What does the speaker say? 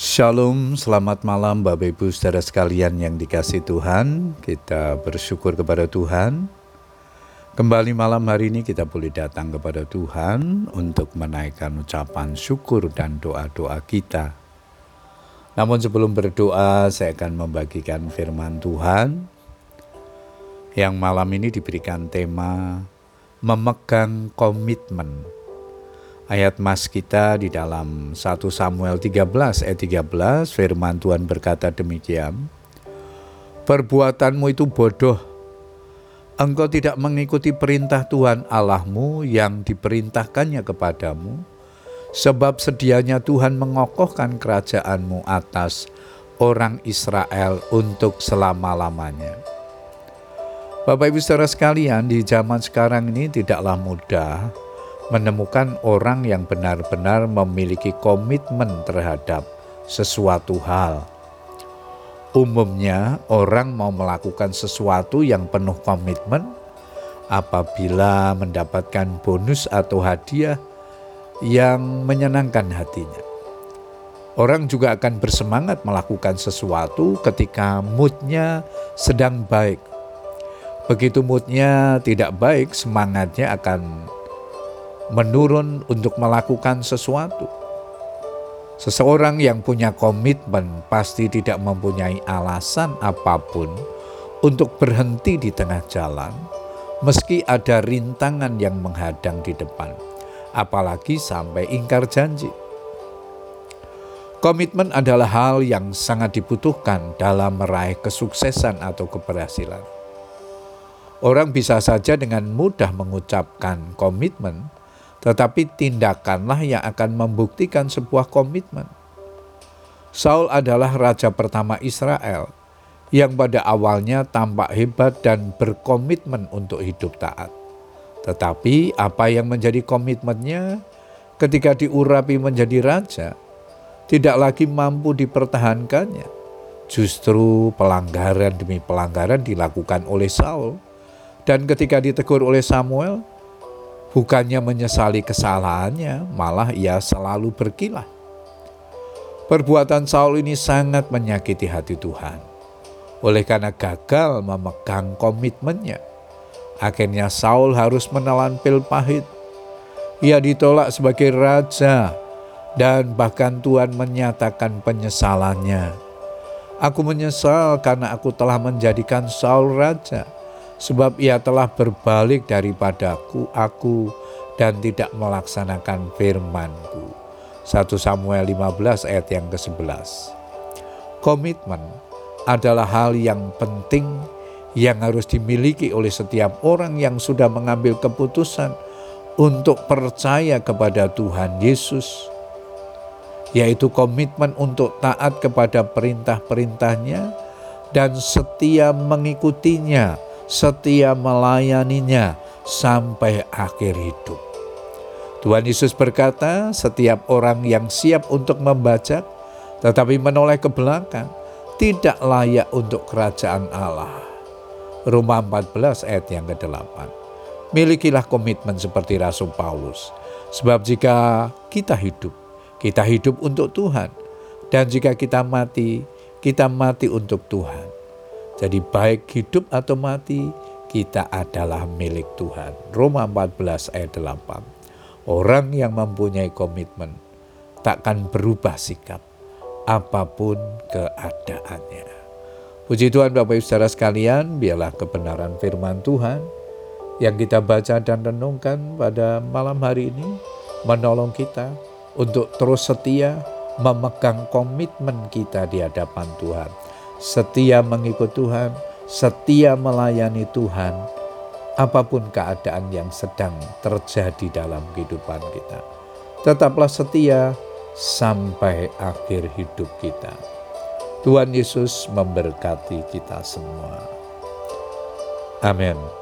Shalom, selamat malam Bapak Ibu saudara sekalian yang dikasih Tuhan. Kita bersyukur kepada Tuhan. Kembali malam hari ini kita boleh datang kepada Tuhan untuk menaikkan ucapan syukur dan doa-doa kita. Namun sebelum berdoa, saya akan membagikan firman Tuhan yang malam ini diberikan tema memegang komitmen ayat mas kita di dalam 1 Samuel 13 ayat 13 firman Tuhan berkata demikian Perbuatanmu itu bodoh Engkau tidak mengikuti perintah Tuhan Allahmu yang diperintahkannya kepadamu sebab sedianya Tuhan mengokohkan kerajaanmu atas orang Israel untuk selama-lamanya. Bapak Ibu Saudara sekalian, di zaman sekarang ini tidaklah mudah menemukan orang yang benar-benar memiliki komitmen terhadap sesuatu hal. Umumnya, orang mau melakukan sesuatu yang penuh komitmen apabila mendapatkan bonus atau hadiah yang menyenangkan hatinya. Orang juga akan bersemangat melakukan sesuatu ketika moodnya sedang baik. Begitu moodnya tidak baik, semangatnya akan menurun untuk melakukan sesuatu. Seseorang yang punya komitmen pasti tidak mempunyai alasan apa pun untuk berhenti di tengah jalan, meski ada rintangan yang menghadang di depan, apalagi sampai ingkar janji. Komitmen adalah hal yang sangat dibutuhkan dalam meraih kesuksesan atau keberhasilan. Orang bisa saja dengan mudah mengucapkan komitmen, tetapi tindakanlah yang akan membuktikan sebuah komitmen. Saul adalah raja pertama Israel yang pada awalnya tampak hebat dan berkomitmen untuk hidup taat. Tetapi apa yang menjadi komitmennya ketika diurapi menjadi raja tidak lagi mampu dipertahankannya. Justru pelanggaran demi pelanggaran dilakukan oleh Saul. Dan ketika ditegur oleh Samuel, Bukannya menyesali kesalahannya, malah ia selalu berkilah. Perbuatan Saul ini sangat menyakiti hati Tuhan. Oleh karena gagal memegang komitmennya, akhirnya Saul harus menelan pil pahit. Ia ditolak sebagai raja dan bahkan Tuhan menyatakan penyesalannya. Aku menyesal karena aku telah menjadikan Saul raja sebab ia telah berbalik daripadaku aku dan tidak melaksanakan firmanku. 1 Samuel 15 ayat yang ke-11. Komitmen adalah hal yang penting yang harus dimiliki oleh setiap orang yang sudah mengambil keputusan untuk percaya kepada Tuhan Yesus, yaitu komitmen untuk taat kepada perintah-perintahnya dan setia mengikutinya setia melayaninya sampai akhir hidup. Tuhan Yesus berkata, setiap orang yang siap untuk membaca tetapi menoleh ke belakang tidak layak untuk kerajaan Allah. Roma 14 ayat yang ke-8. Milikilah komitmen seperti Rasul Paulus. Sebab jika kita hidup, kita hidup untuk Tuhan. Dan jika kita mati, kita mati untuk Tuhan. Jadi baik hidup atau mati, kita adalah milik Tuhan. Roma 14 ayat 8. Orang yang mempunyai komitmen takkan berubah sikap apa pun keadaannya. Puji Tuhan Bapak Ibu Saudara sekalian, biarlah kebenaran firman Tuhan yang kita baca dan renungkan pada malam hari ini menolong kita untuk terus setia memegang komitmen kita di hadapan Tuhan setia mengikut Tuhan, setia melayani Tuhan, apa pun keadaan yang sedang terjadi dalam kehidupan kita. Tetaplah setia sampai akhir hidup kita. Tuhan Yesus memberkati kita semua. Amin.